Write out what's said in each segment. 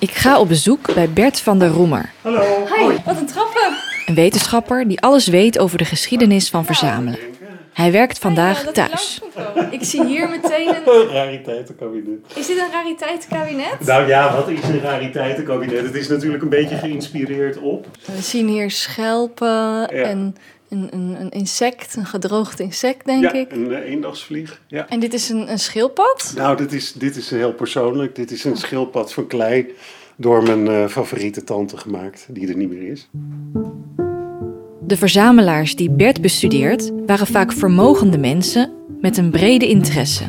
Ik ga op bezoek bij Bert van der Roemer. Hallo. Hi, wat een trappen. Een wetenschapper die alles weet over de geschiedenis van verzamelen. Hij werkt vandaag Ja, dat thuis. ik zie hier meteen een... Rariteitenkabinet. Is dit een rariteitenkabinet? Nou ja, wat is een rariteitenkabinet? Het is natuurlijk een beetje geïnspireerd op. We zien hier schelpen en een, een, een insect, een gedroogd insect, denk ja, ik. een uh, eendagsvlieg. Ja. En dit is een, een schildpad? Nou, dit is, dit is heel persoonlijk. Dit is een schildpad van klei door mijn uh, favoriete tante gemaakt, die er niet meer is. De verzamelaars die Bert bestudeert waren vaak vermogende mensen met een brede interesse.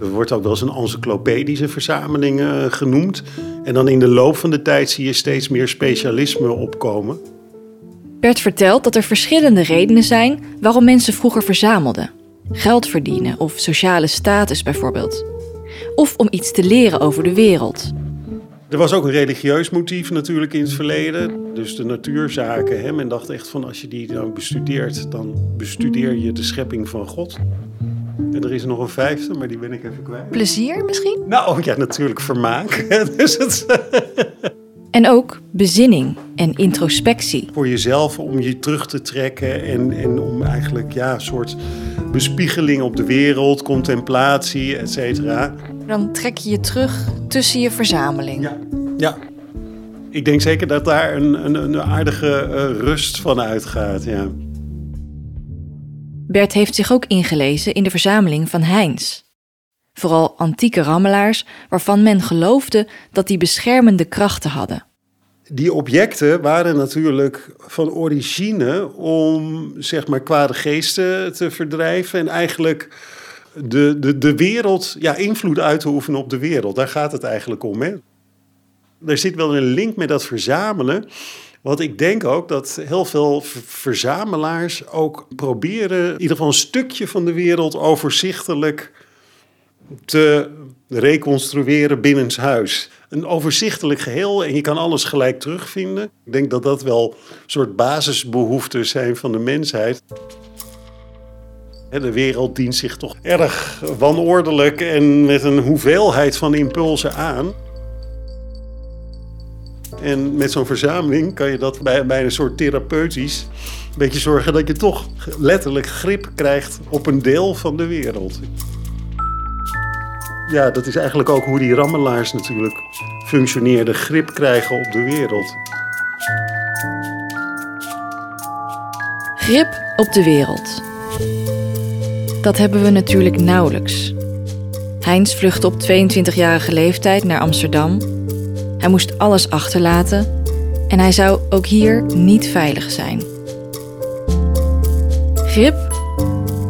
Er wordt ook wel eens een encyclopedische verzameling uh, genoemd. En dan in de loop van de tijd zie je steeds meer specialisme opkomen. Bert vertelt dat er verschillende redenen zijn waarom mensen vroeger verzamelden. Geld verdienen of sociale status bijvoorbeeld. Of om iets te leren over de wereld. Er was ook een religieus motief natuurlijk in het verleden. Dus de natuurzaken. Hè? Men dacht echt van als je die dan bestudeert, dan bestudeer je de schepping van God. En er is nog een vijfde, maar die ben ik even kwijt. Plezier misschien? Nou ja, natuurlijk vermaak. dus het... En ook bezinning en introspectie. Voor jezelf om je terug te trekken en, en om eigenlijk ja, een soort bespiegeling op de wereld, contemplatie, et cetera. Dan trek je je terug tussen je verzameling. Ja, ja. Ik denk zeker dat daar een, een, een aardige uh, rust van uitgaat, ja. Bert heeft zich ook ingelezen in de verzameling van Heinz. Vooral antieke rammelaars waarvan men geloofde dat die beschermende krachten hadden. Die objecten waren natuurlijk van origine om zeg maar kwade geesten te verdrijven en eigenlijk de, de, de wereld, ja, invloed uit te oefenen op de wereld. Daar gaat het eigenlijk om. Hè? Er zit wel een link met dat verzamelen. Want ik denk ook dat heel veel verzamelaars ook proberen, in ieder geval een stukje van de wereld overzichtelijk te reconstrueren binnenshuis. Een overzichtelijk geheel en je kan alles gelijk terugvinden. Ik denk dat dat wel een soort basisbehoeften zijn van de mensheid. De wereld dient zich toch erg wanordelijk en met een hoeveelheid van impulsen aan. En met zo'n verzameling kan je dat bij, een soort therapeutisch een beetje zorgen dat je toch letterlijk grip krijgt op een deel van de wereld. Ja, dat is eigenlijk ook hoe die rammelaars natuurlijk functioneerden, grip krijgen op de wereld. Grip op de wereld. Dat hebben we natuurlijk nauwelijks. Heinz vluchtte op 22-jarige leeftijd naar Amsterdam. Hij moest alles achterlaten en hij zou ook hier niet veilig zijn. Grip,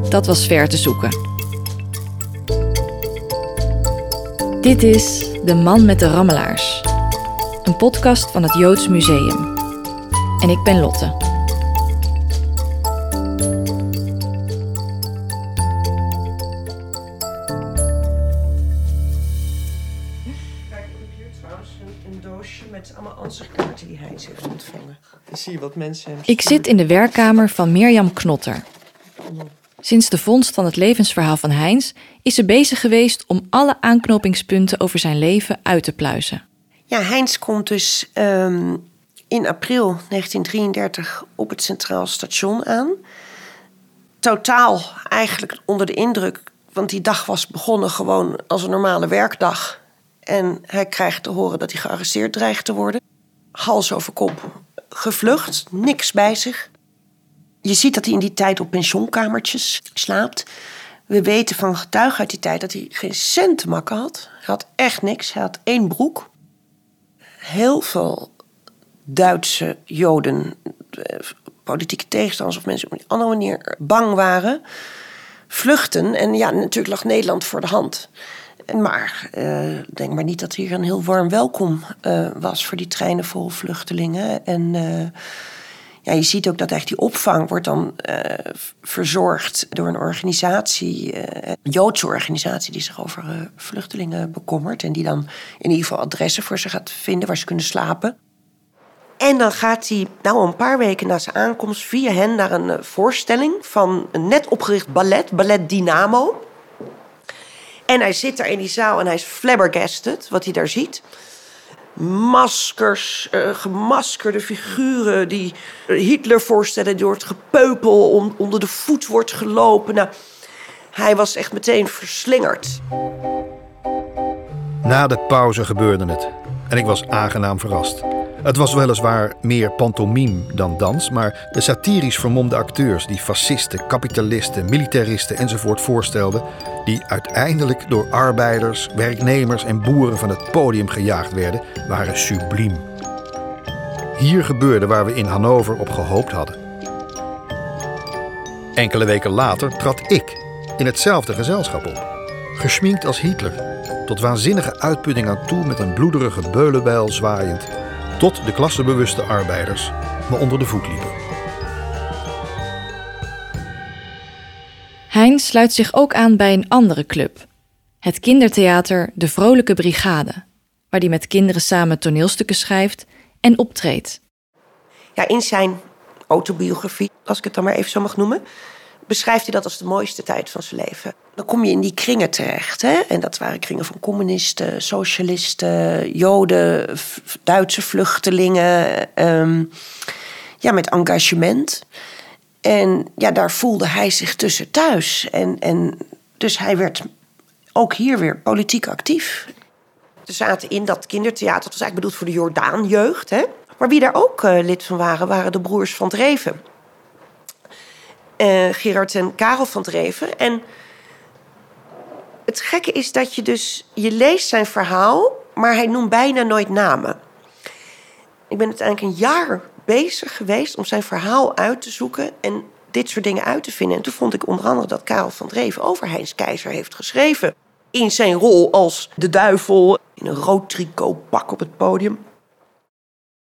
dat was ver te zoeken. Dit is De Man met de Rammelaars, een podcast van het Joods Museum. En ik ben Lotte. Ansichtkaarten die Heinz heeft ontvangen. Dan zie je wat mensen hem Ik zit in de werkkamer van Mirjam Knotter. Sinds de vondst van het levensverhaal van Heinz is ze bezig geweest om alle aanknopingspunten over zijn leven uit te pluizen. Ja, Heinz komt dus um, in april 1933 op het Centraal Station aan. Totaal eigenlijk onder de indruk, want die dag was begonnen gewoon als een normale werkdag. En hij krijgt te horen dat hij gearresteerd dreigt te worden. Hals over kop gevlucht, niks bij zich. Je ziet dat hij in die tijd op pensioenkamertjes slaapt. We weten van getuigen uit die tijd dat hij geen cent te makken had. Hij had echt niks. Hij had één broek. Heel veel Duitse Joden, politieke tegenstanders of mensen op een andere manier bang waren, vluchten. En ja, natuurlijk lag Nederland voor de hand. Maar uh, denk maar niet dat hier een heel warm welkom uh, was voor die treinen vol vluchtelingen. En uh, ja, je ziet ook dat echt die opvang wordt dan verzorgd door een organisatie, een Joodse organisatie die zich over vluchtelingen bekommert. En die dan in ieder geval adressen voor ze gaat vinden waar ze kunnen slapen. En dan gaat hij, nou een paar weken na zijn aankomst, via hen naar een voorstelling van een net opgericht ballet, Ballet Dynamo. En hij zit daar in die zaal en hij is flabbergasted wat hij daar ziet. maskers, uh, gemaskerde figuren die Hitler voorstellen. Die wordt gepeupel, onder de voet wordt gelopen. Nou, hij was echt meteen verslingerd. Na de pauze gebeurde het en ik was aangenaam verrast. Het was weliswaar meer pantomime dan dans, maar de satirisch vermomde acteurs die fascisten, kapitalisten, militaristen enzovoort voorstelden, die uiteindelijk door arbeiders, werknemers en boeren van het podium gejaagd werden, waren subliem. Hier gebeurde waar we in Hannover op gehoopt hadden. Enkele weken later trad ik in hetzelfde gezelschap op, geschminkt als Hitler, tot waanzinnige uitputting aan toe met een bloederige beulenbijl zwaaiend tot de klassebewuste arbeiders me onder de voet liepen. Hein sluit zich ook aan bij een andere club, het kindertheater De Vrolijke Brigade, waar hij met kinderen samen toneelstukken schrijft en optreedt. Ja, in zijn autobiografie, als ik het dan maar even zo mag noemen, beschrijft hij dat als de mooiste tijd van zijn leven. Dan kom je in die kringen terecht. Hè? En dat waren kringen van communisten, socialisten, Joden, Duitse vluchtelingen. Um, ja, met engagement. En ja, daar voelde hij zich tussen thuis. En, en dus hij werd ook hier weer politiek actief. Er zaten in dat kindertheater, dat was eigenlijk bedoeld voor de Jordaan-jeugd. Hè? Maar wie daar ook uh, lid van waren, waren de broers van Dreven uh, Gerard en Karel van Dreven. En het gekke is dat je dus, je leest zijn verhaal, maar hij noemt bijna nooit namen. Ik ben uiteindelijk een jaar bezig geweest om zijn verhaal uit te zoeken en dit soort dingen uit te vinden. En toen vond ik onder andere dat Karel van Dreven over Heinz Keizer heeft geschreven. In zijn rol als de duivel in een rood tricotpak op het podium.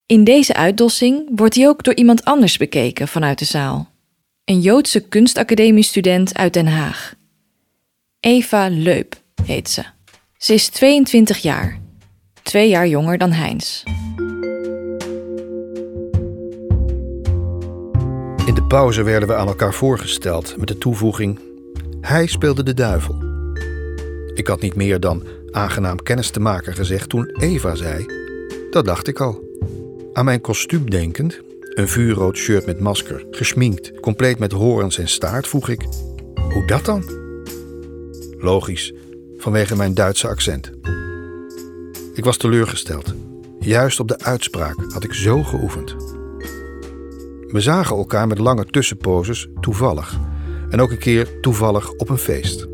In deze uitdossing wordt hij ook door iemand anders bekeken vanuit de zaal een Joodse kunstacademiestudent uit Den Haag. Eva Leup heet ze. Ze is 22 jaar, twee jaar jonger dan Heinz. In de pauze werden we aan elkaar voorgesteld met de toevoeging: Hij speelde de duivel. Ik had niet meer dan aangenaam kennis te maken gezegd toen Eva zei: Dat dacht ik al. Aan mijn kostuum denkend een vuurrood shirt met masker, gesminkt, compleet met horens en staart, vroeg ik: Hoe dat dan? Logisch, vanwege mijn Duitse accent. Ik was teleurgesteld. Juist op de uitspraak had ik zo geoefend. We zagen elkaar met lange tussenposes toevallig. En ook een keer toevallig op een feest.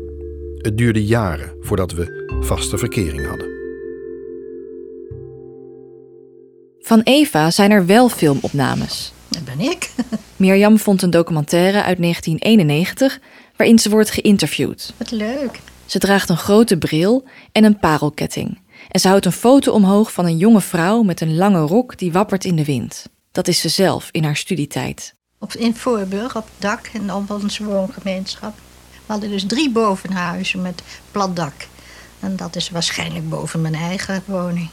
Het duurde jaren voordat we vaste verkering hadden. Van Eva zijn er wel filmopnames. Dat ben ik. Mirjam vond een documentaire uit 1991 waarin ze wordt geïnterviewd. Wat leuk. Ze draagt een grote bril en een parelketting. En ze houdt een foto omhoog van een jonge vrouw met een lange rok die wappert in de wind. Dat is ze zelf in haar studietijd. Op, in Voorburg, op het dak en op onze woongemeenschap. We hadden dus drie bovenhuizen met plat dak. En dat is waarschijnlijk boven mijn eigen woning.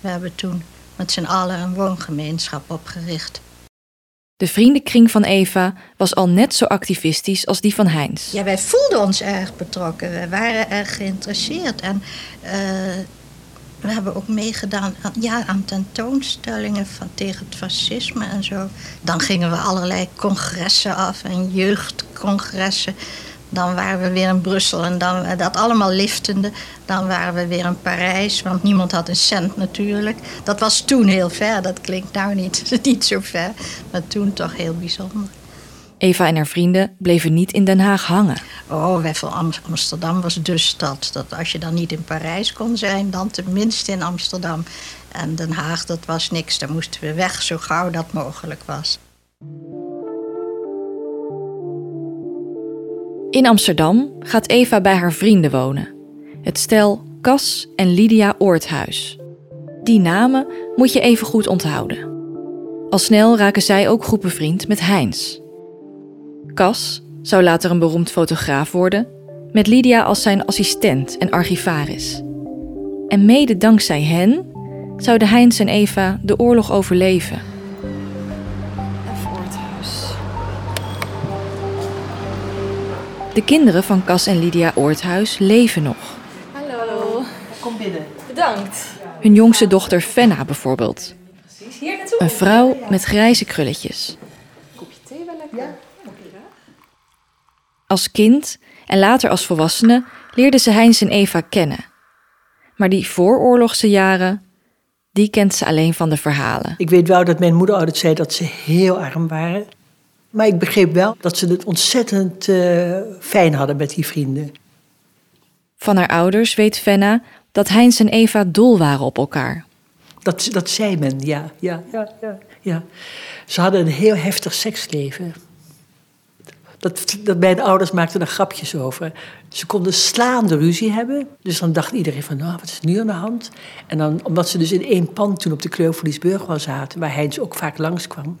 We hebben toen met z'n allen een woongemeenschap opgericht. De vriendenkring van Eva was al net zo activistisch als die van Heinz. Ja, wij voelden ons erg betrokken. We waren erg geïnteresseerd. En uh, we hebben ook meegedaan aan, ja, aan tentoonstellingen van, tegen het fascisme en zo. Dan gingen we allerlei congressen af en jeugdcongressen. Dan waren we weer in Brussel en dan dat allemaal liftende. Dan waren we weer in Parijs, want niemand had een cent natuurlijk. Dat was toen heel ver, dat klinkt nou niet, niet zo ver, maar toen toch heel bijzonder. Eva en haar vrienden bleven niet in Den Haag hangen. Oh, Amsterdam was de stad. Dat als je dan niet in Parijs kon zijn, dan tenminste in Amsterdam. En Den Haag, dat was niks. Daar moesten we weg zo gauw dat mogelijk was. In Amsterdam gaat Eva bij haar vrienden wonen. Het stel Cas en Lydia Oorthuis. Die namen moet je even goed onthouden. Al snel raken zij ook groepenvriend met Heinz. Cas zou later een beroemd fotograaf worden, met Lydia als zijn assistent en archivaris. En mede dankzij hen zouden Heinz en Eva de oorlog overleven. De kinderen van Cas en Lydia Oorthuis leven nog. Hallo. Kom binnen. Bedankt. Hun jongste dochter Fenna bijvoorbeeld. Een vrouw met grijze krulletjes. Als kind en later als volwassene leerde ze Heinz en Eva kennen. Maar die vooroorlogse jaren, die kent ze alleen van de verhalen. Ik weet wel dat mijn moeder altijd zei dat ze heel arm waren. Maar ik begreep wel dat ze het ontzettend uh, fijn hadden met die vrienden. Van haar ouders weet Fenna dat Heinz en Eva dol waren op elkaar. Dat, dat zei men, ja, ja, ja, ja, ja. Ze hadden een heel heftig seksleven. Dat, dat mijn ouders maakten er grapjes over. Ze konden slaande ruzie hebben. Dus dan dacht iedereen van, nou, wat is nu aan de hand? En dan, omdat ze dus in één pand toen op de Kleuverliesburg wel zaten... waar Heinz ook vaak langskwam...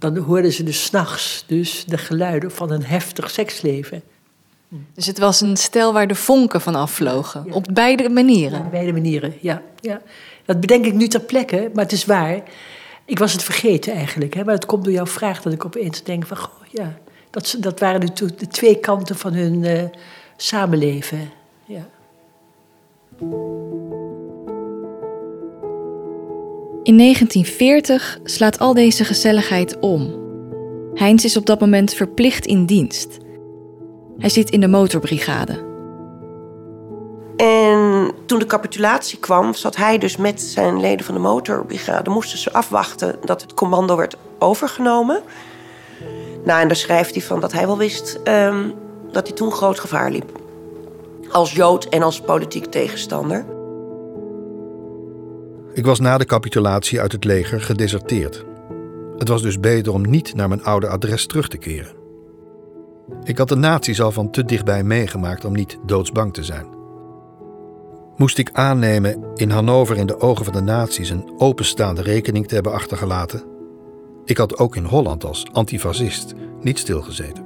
dan hoorden ze dus s'nachts dus de geluiden van een heftig seksleven. Dus het was een stel waar de vonken van afvlogen. Op beide manieren. op beide manieren, ja, ja. Dat bedenk ik nu ter plekke, maar het is waar. Ik was het vergeten eigenlijk. Hè? Maar het komt door jouw vraag dat ik opeens denk van... Goh, ja, dat, dat waren de, de twee kanten van hun uh, samenleven. Ja. In 1940 slaat al deze gezelligheid om. Heinz is op dat moment verplicht in dienst. Hij zit in de motorbrigade. En toen de capitulatie kwam, zat hij dus met zijn leden van de motorbrigade. Moesten ze afwachten dat het commando werd overgenomen. Nou, en daar schrijft hij van dat hij wel wist um, dat hij toen groot gevaar liep. Als Jood en als politiek tegenstander. Ik was na de capitulatie uit het leger gedeserteerd. Het was dus beter om niet naar mijn oude adres terug te keren. Ik had de nazi's al van te dichtbij meegemaakt om niet doodsbang te zijn. Moest ik aannemen in Hannover in de ogen van de nazi's een openstaande rekening te hebben achtergelaten? Ik had ook in Holland als antifascist niet stilgezeten.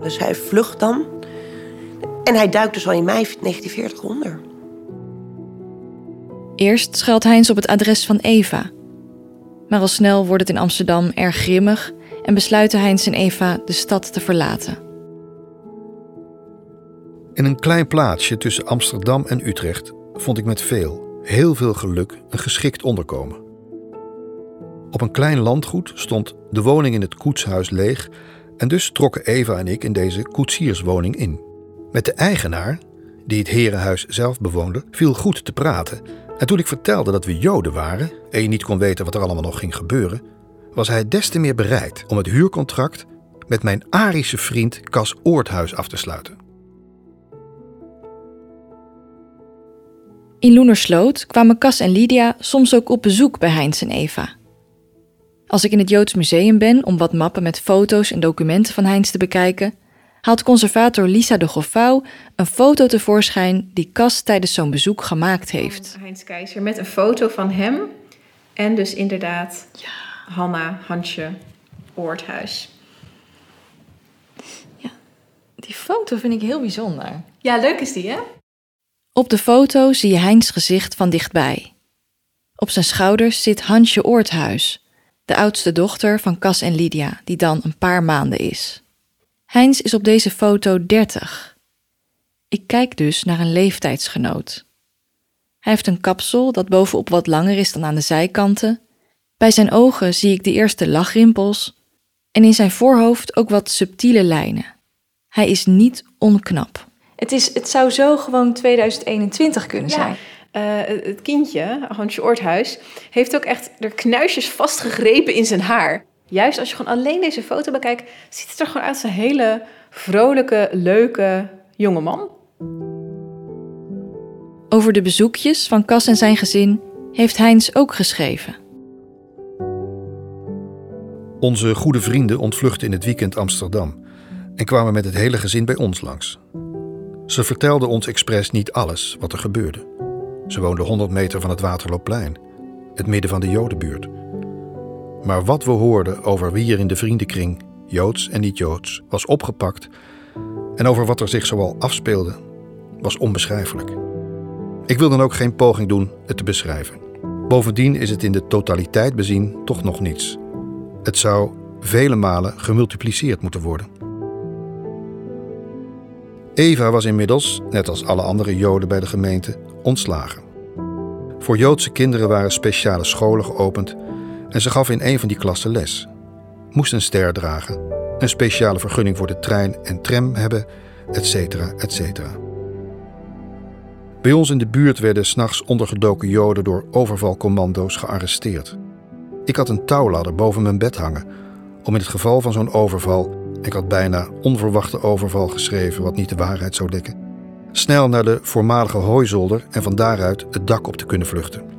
Dus hij vlucht dan. En hij duikt dus al in mei 1940 onder. Eerst schuilt Heinz op het adres van Eva. Maar al snel wordt het in Amsterdam erg grimmig en besluiten Heinz en Eva de stad te verlaten. In een klein plaatsje tussen Amsterdam en Utrecht vond ik met veel, heel veel geluk een geschikt onderkomen. Op een klein landgoed stond de woning in het koetshuis leeg en dus trokken Eva en ik in deze koetsierswoning in. Met de eigenaar, die het herenhuis zelf bewoonde, viel goed te praten. En toen ik vertelde dat we Joden waren en je niet kon weten wat er allemaal nog ging gebeuren, was hij des te meer bereid om het huurcontract met mijn Arische vriend Cas Oorthuis af te sluiten. In Loenersloot kwamen Cas en Lydia soms ook op bezoek bij Heinz en Eva. Als ik in het Joods Museum ben om wat mappen met foto's en documenten van Heinz te bekijken, haalt conservator Lisa de Goffouw een foto tevoorschijn die Cas tijdens zo'n bezoek gemaakt heeft. Heinz Keizer met een foto van hem en dus inderdaad ja. Hanna, Hansje, Oorthuis. Ja, die foto vind ik heel bijzonder. Ja, leuk is die, hè? Op de foto zie je Heinz gezicht van dichtbij. Op zijn schouders zit Hansje Oorthuis, de oudste dochter van Cas en Lydia, die dan een paar maanden is. Heinz is op deze foto 30. Ik kijk dus naar een leeftijdsgenoot. Hij heeft een kapsel dat bovenop wat langer is dan aan de zijkanten. Bij zijn ogen zie ik de eerste lachrimpels en in zijn voorhoofd ook wat subtiele lijnen. Hij is niet onknap. Het, is, het zou zo gewoon 2021 kunnen zijn. Uh, het kindje, Hansje Oorthuis, heeft ook echt er knuisjes vastgegrepen in zijn haar. Juist als je gewoon alleen deze foto bekijkt, ziet het er gewoon uit als een hele vrolijke, leuke jonge man. Over de bezoekjes van Cas en zijn gezin heeft Heinz ook geschreven. Onze goede vrienden ontvluchten in het weekend Amsterdam en kwamen met het hele gezin bij ons langs. Ze vertelden ons expres niet alles wat er gebeurde. Ze woonden 100 meter van het Waterloopplein, het midden van de Jodenbuurt. Maar wat we hoorden over wie er in de vriendenkring, Joods en niet-Joods, was opgepakt en over wat er zich zoal afspeelde, was onbeschrijfelijk. Ik wil dan ook geen poging doen het te beschrijven. Bovendien is het in de totaliteit bezien toch nog niets. Het zou vele malen gemultipliceerd moeten worden. Eva was inmiddels, net als alle andere Joden bij de gemeente, ontslagen. Voor Joodse kinderen waren speciale scholen geopend en ze gaf in een van die klassen les. Moest een ster dragen, een speciale vergunning voor de trein en tram hebben, etc. etc. Bij ons in de buurt werden s'nachts ondergedoken Joden door overvalcommando's gearresteerd. Ik had een touwladder boven mijn bed hangen om in het geval van zo'n overval, ik had bijna onverwachte overval geschreven wat niet de waarheid zou dekken, snel naar de voormalige hooizolder en van daaruit het dak op te kunnen vluchten.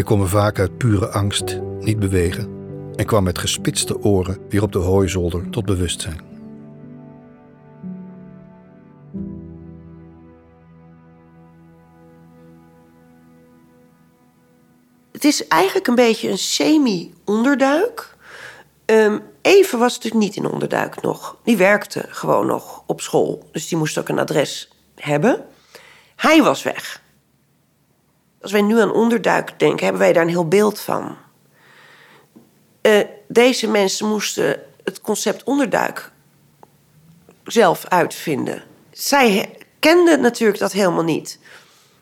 Ik kon me vaak uit pure angst niet bewegen en kwam met gespitste oren weer op de hooizolder tot bewustzijn. Het is eigenlijk een beetje een semi-onderduik. Um, Even was natuurlijk niet in onderduik nog. Die werkte gewoon nog op school. Dus die moest ook een adres hebben. Hij was weg. Als wij nu aan onderduik denken, hebben wij daar een heel beeld van. Uh, deze mensen moesten het concept onderduik zelf uitvinden. Zij kenden natuurlijk dat helemaal niet.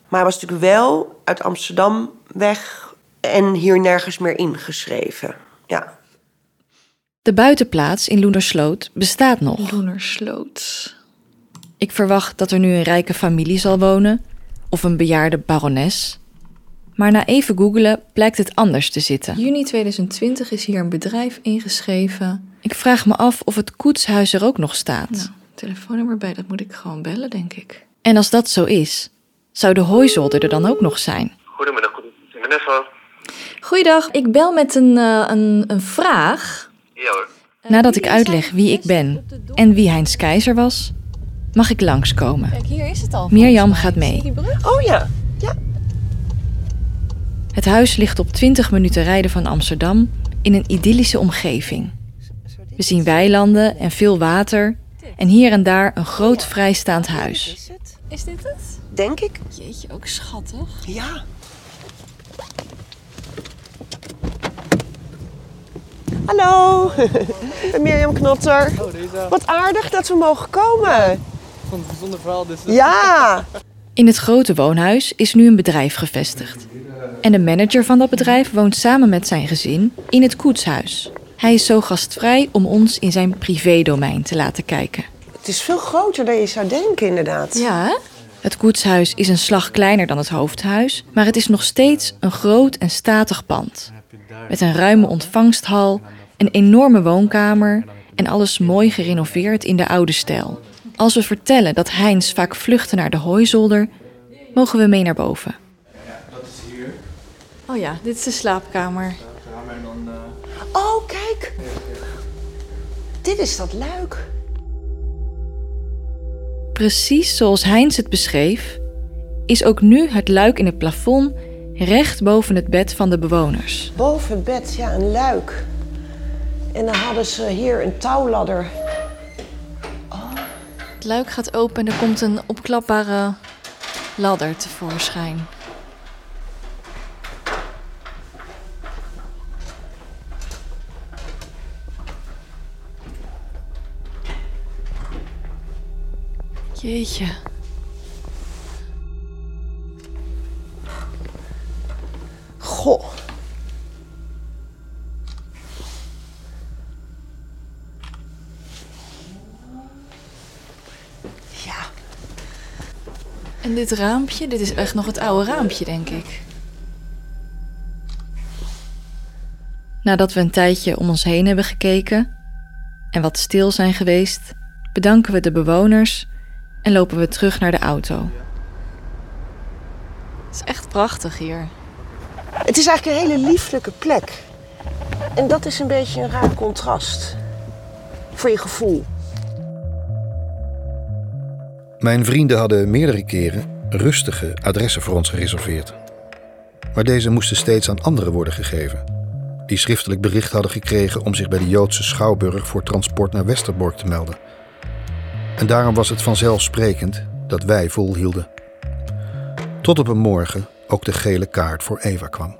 Maar was natuurlijk wel uit Amsterdam weg en hier nergens meer ingeschreven. Ja. De buitenplaats in Loenersloot bestaat nog. Loenersloot. Ik verwacht dat er nu een rijke familie zal wonen of een bejaarde barones. Maar na even googelen blijkt het anders te zitten. Juni 2020 is hier een bedrijf ingeschreven. Ik vraag me af of het koetshuis er ook nog staat. Nou, telefoonnummer bij, dat moet ik gewoon bellen, denk ik. En als dat zo is, zou de hooizolder er dan ook nog zijn? Goedemiddag, Vanessa. Goeiedag, ik bel met een, uh, een, een vraag. Ja hoor. Nadat ik uitleg wie ik ben en wie Heinz Keizer was, mag ik langskomen. Kijk, hier is het al. Mirjam gaat mee. Oh ja, ja. Het huis ligt op 20 minuten rijden van Amsterdam in een idyllische omgeving. We zien weilanden en veel water en hier en daar een groot vrijstaand huis. Is dit het? Denk ik. Jeetje, ook schattig. Ja. Hallo, Mirjam Knotter. Wat aardig dat we mogen komen. Ik vond het een bijzonder verhaal. Dus Ja. In het grote woonhuis is nu een bedrijf gevestigd. En de manager van dat bedrijf woont samen met zijn gezin in het koetshuis. Hij is zo gastvrij om ons in zijn privédomein te laten kijken. Het is veel groter dan je zou denken, inderdaad. Ja, hè? Het koetshuis is een slag kleiner dan het hoofdhuis, maar het is nog steeds een groot en statig pand. Met een ruime ontvangsthal, een enorme woonkamer en alles mooi gerenoveerd in de oude stijl. Als we vertellen dat Heinz vaak vluchtte naar de hooizolder, mogen we mee naar boven. Oh ja, dit is de slaapkamer. Dan. Oh, kijk. Dit is dat luik. Precies zoals Heinz het beschreef, is ook nu het luik in het plafond recht boven het bed van de bewoners. Boven het bed, ja, een luik. En dan hadden ze hier een touwladder. Het luik gaat open en er komt een opklapbare ladder tevoorschijn. Jeetje. Goh. Ja, En dit raampje, dit is echt nog het oude raampje, denk ik. Nadat we een tijdje om ons heen hebben gekeken en wat stil zijn geweest, bedanken we de bewoners en lopen we terug naar de auto. Het is echt prachtig hier. het is eigenlijk een hele lieflijke plek. En dat is een beetje een raar contrast. Voor je gevoel. Mijn vrienden hadden meerdere keren rustige adressen voor ons gereserveerd. Maar deze moesten steeds aan anderen worden gegeven. Die schriftelijk bericht hadden gekregen om zich bij de Joodse schouwburg voor transport naar Westerbork te melden. En daarom was het vanzelfsprekend dat wij volhielden. Tot op een morgen ook de gele kaart voor Eva kwam.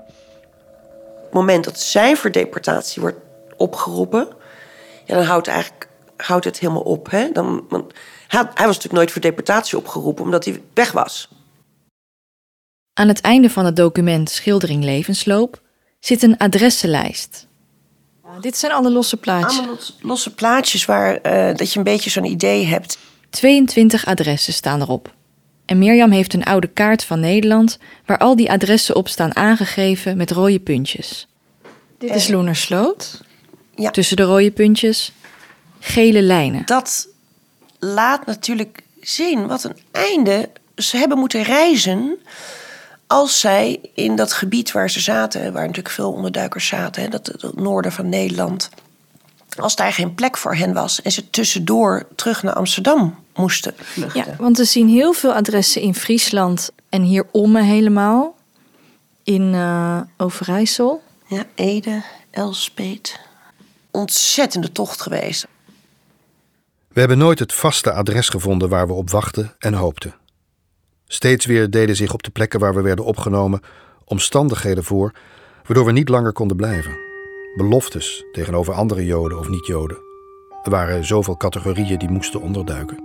het moment dat zijn voor deportatie wordt opgeroepen, ja, dan houdt eigenlijk houdt het helemaal op. Hè? Dan, want hij, hij was natuurlijk nooit voor deportatie opgeroepen omdat hij weg was. Aan het einde van het document Schildering Levensloop zit een adressenlijst. Dit zijn alle losse plaatjes. Allemaal losse plaatjes waar eh, dat je een beetje zo'n idee hebt. 22 adressen staan erop. En Mirjam heeft een oude kaart van Nederland waar al die adressen op staan aangegeven met rode puntjes. Dit is Loenersloot. Ja. Tussen de rode puntjes gele lijnen. Dat laat natuurlijk zien wat een einde ze hebben moeten reizen als zij in dat gebied waar ze zaten, waar natuurlijk veel onderduikers zaten, hè, dat, dat noorden van Nederland, als daar geen plek voor hen was en ze tussendoor terug naar Amsterdam moesten vluchten. Ja, want we zien heel veel adressen in Friesland en hier om me helemaal. In eh, Overijssel. Ja, Ede, Elspet. Ontzettende tocht geweest. We hebben nooit het vaste adres gevonden waar we op wachten en hoopten. Steeds weer deden zich op de plekken waar we werden opgenomen omstandigheden voor, waardoor we niet langer konden blijven. Beloftes tegenover andere Joden of niet-Joden. Er waren zoveel categorieën die moesten onderduiken.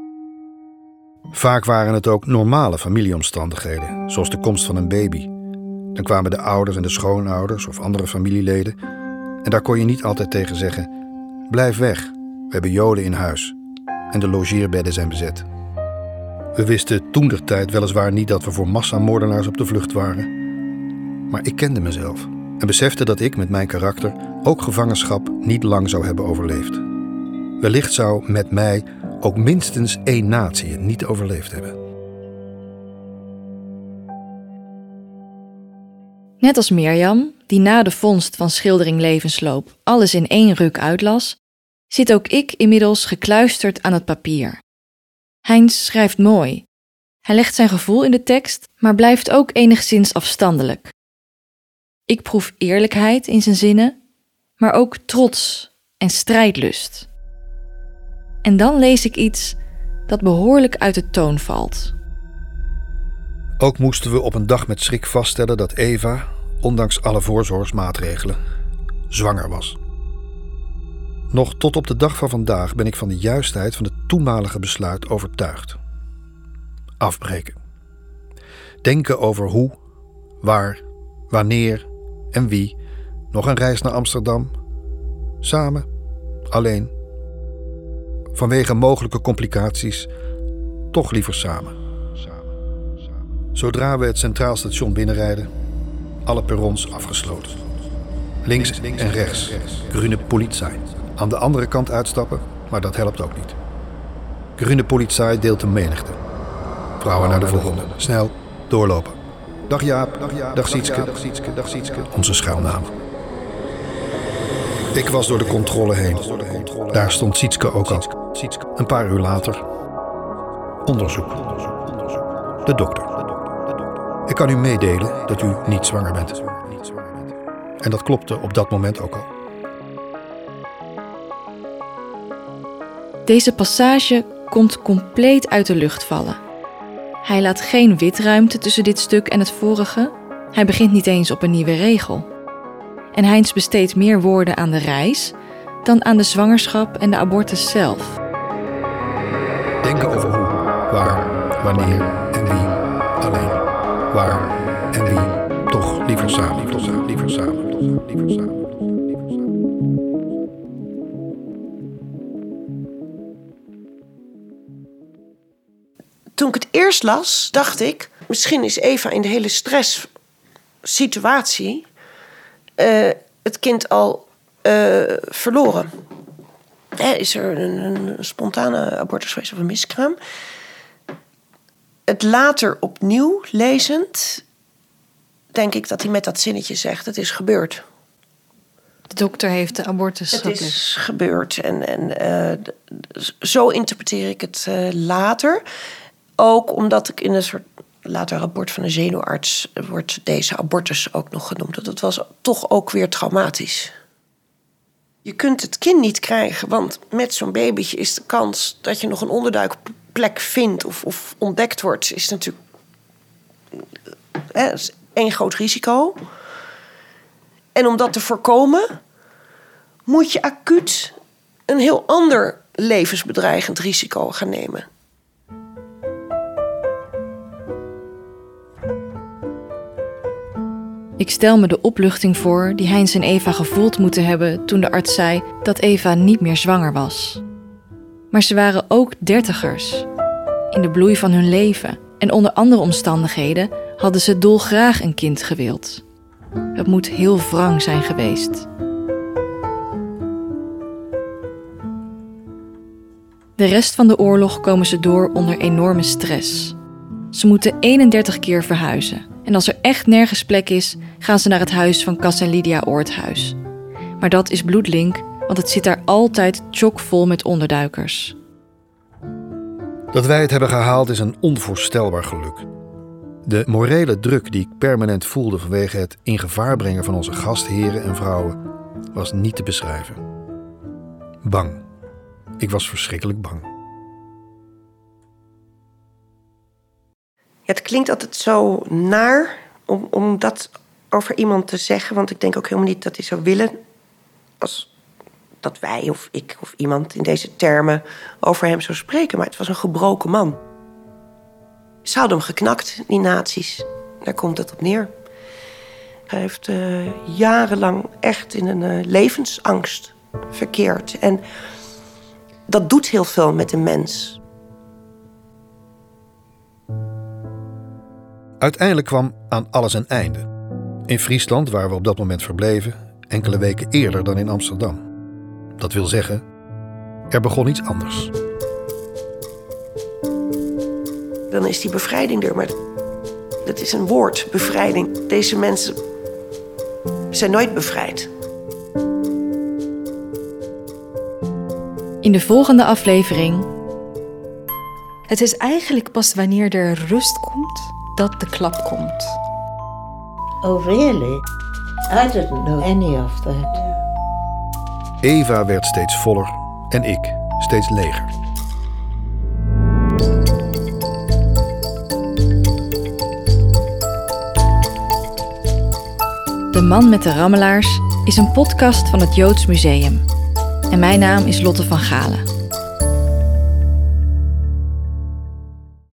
Vaak waren het ook normale familieomstandigheden, zoals de komst van een baby. Dan kwamen de ouders en de schoonouders of andere familieleden. En daar kon je niet altijd tegen zeggen: Blijf weg, we hebben Joden in huis. En de logeerbedden zijn bezet. We wisten toen der tijd weliswaar niet dat we voor massamoordenaars op de vlucht waren. Maar ik kende mezelf en besefte dat ik met mijn karakter ook gevangenschap niet lang zou hebben overleefd. Wellicht zou met mij ook minstens één natie het niet overleefd hebben. Net als Mirjam, die na de vondst van schildering Levensloop alles in één ruk uitlas, zit ook ik inmiddels gekluisterd aan het papier. Heinz schrijft mooi. Hij legt zijn gevoel in de tekst, maar blijft ook enigszins afstandelijk. Ik proef eerlijkheid in zijn zinnen, maar ook trots en strijdlust. En dan lees ik iets dat behoorlijk uit de toon valt. Ook moesten we op een dag met schrik vaststellen dat Eva, ondanks alle voorzorgsmaatregelen, zwanger was. Nog tot op de dag van vandaag ben ik van de juistheid van het toenmalige besluit overtuigd. Afbreken. Denken over hoe, waar, wanneer en wie. Nog een reis naar Amsterdam. Samen, alleen. Vanwege mogelijke complicaties, toch liever samen. Zodra we het Centraal Station binnenrijden, alle perrons afgesloten. Links en rechts, groene politie. Aan de andere kant uitstappen, maar dat helpt ook niet. Groene politie deelt de menigte. Vrouwen naar de volgende. Snel, doorlopen. Dag Jaap, dag, Jaap, dag Sietske, dag Sietske, dag Sietske. Onze schuilnaam. Ik was door de controle heen. Daar stond Sietske ook al. Een paar uur later. Onderzoek. De dokter. Ik kan u meedelen dat u niet zwanger bent. En dat klopte op dat moment ook al. Deze passage komt compleet uit de lucht vallen. Hij laat geen witruimte tussen dit stuk en het vorige. Hij begint niet eens op een nieuwe regel. En Heinz besteedt meer woorden aan de reis dan aan de zwangerschap en de abortus zelf. Denken over hoe, waar, wanneer en wie. Alleen, waar en wie. Toch liever samen, liever samen, toch liever samen. Toen ik het eerst las, dacht ik... misschien is Eva in de hele stresssituatie... eh, het kind al eh, verloren. Hè, is er een, een spontane abortus geweest of een miskraam? Het later opnieuw lezend... denk ik dat hij met dat zinnetje zegt... het is gebeurd. De dokter heeft de abortus Het is gebeurd. En, en eh, zo interpreteer ik het later. Ook omdat ik in een soort later rapport van een zenuwarts wordt deze abortus ook nog genoemd. Dat was toch ook weer traumatisch. Je kunt het kind niet krijgen, want met zo'n babytje is de kans dat je nog een onderduikplek vindt of, of ontdekt wordt, is natuurlijk hè, één groot risico. En om dat te voorkomen, moet je acuut een heel ander levensbedreigend risico gaan nemen. Ik stel me de opluchting voor die Heinz en Eva gevoeld moeten hebben toen de arts zei dat Eva niet meer zwanger was. Maar ze waren ook dertigers, in de bloei van hun leven en onder andere omstandigheden hadden ze dolgraag een kind gewild. Het moet heel wrang zijn geweest. De rest van de oorlog komen ze door onder enorme stress. Ze moeten 31 keer verhuizen. En als er echt nergens plek is, gaan ze naar het huis van Cas en Lydia Oorthuis. Maar dat is bloedlink, want het zit daar altijd chockvol met onderduikers. Dat wij het hebben gehaald is een onvoorstelbaar geluk. De morele druk die ik permanent voelde vanwege het in gevaar brengen van onze gastheren en vrouwen was niet te beschrijven. Bang. Ik was verschrikkelijk bang. Ja, het klinkt altijd zo naar om, om dat over iemand te zeggen. Want ik denk ook helemaal niet dat hij zou willen. Als dat wij of ik of iemand in deze termen over hem zou spreken. Maar het was een gebroken man. Ze hadden hem geknakt, die nazi's. Daar komt het op neer. Hij heeft uh, jarenlang echt in een uh, levensangst verkeerd. En dat doet heel veel met een mens. Uiteindelijk kwam aan alles een einde. In Friesland, waar we op dat moment verbleven, enkele weken eerder dan in Amsterdam. Dat wil zeggen, er begon iets anders. Dan is die bevrijding er, maar dat is een woord, bevrijding. Deze mensen zijn nooit bevrijd. In de volgende aflevering. Het is eigenlijk pas wanneer er rust komt dat de klap komt. Oh, really? I didn't know any of that. Eva werd steeds voller en ik steeds leger. De Man met de Rammelaars is een podcast van het Joods Museum. En mijn naam is Lotte van Galen.